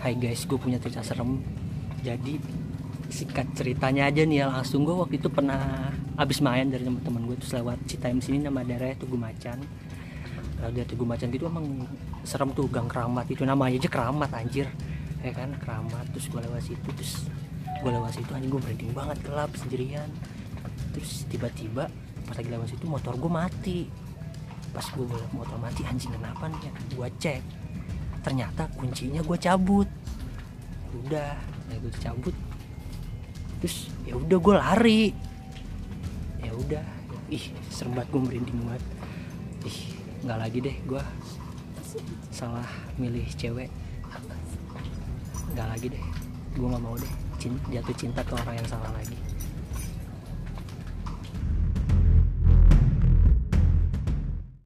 Hai guys, gue punya cerita serem. Jadi singkat ceritanya aja nih ya langsung gue waktu itu pernah abis main dari teman-teman gue terus lewat Citaim sini nama daerah Tugu Macan. Kalau dari Tugu Macan gitu emang serem tuh gang keramat itu. Namanya aja keramat anjir. Ya kan keramat terus gue lewat situ terus gue lewat situ anjing gue merinding banget gelap sendirian. Terus tiba-tiba pas lagi lewat situ motor gue mati. Pas gue motor mati anjing kenapa nih ya? Gue cek ternyata kuncinya gue cabut. Udah ya gue cabut. Terus ya udah gue lari. Ya udah ih serem banget gue merinding banget. Ih nggak lagi deh gue salah milih cewek. Nggak lagi deh gue nggak mau deh jatuh cinta ke orang yang salah lagi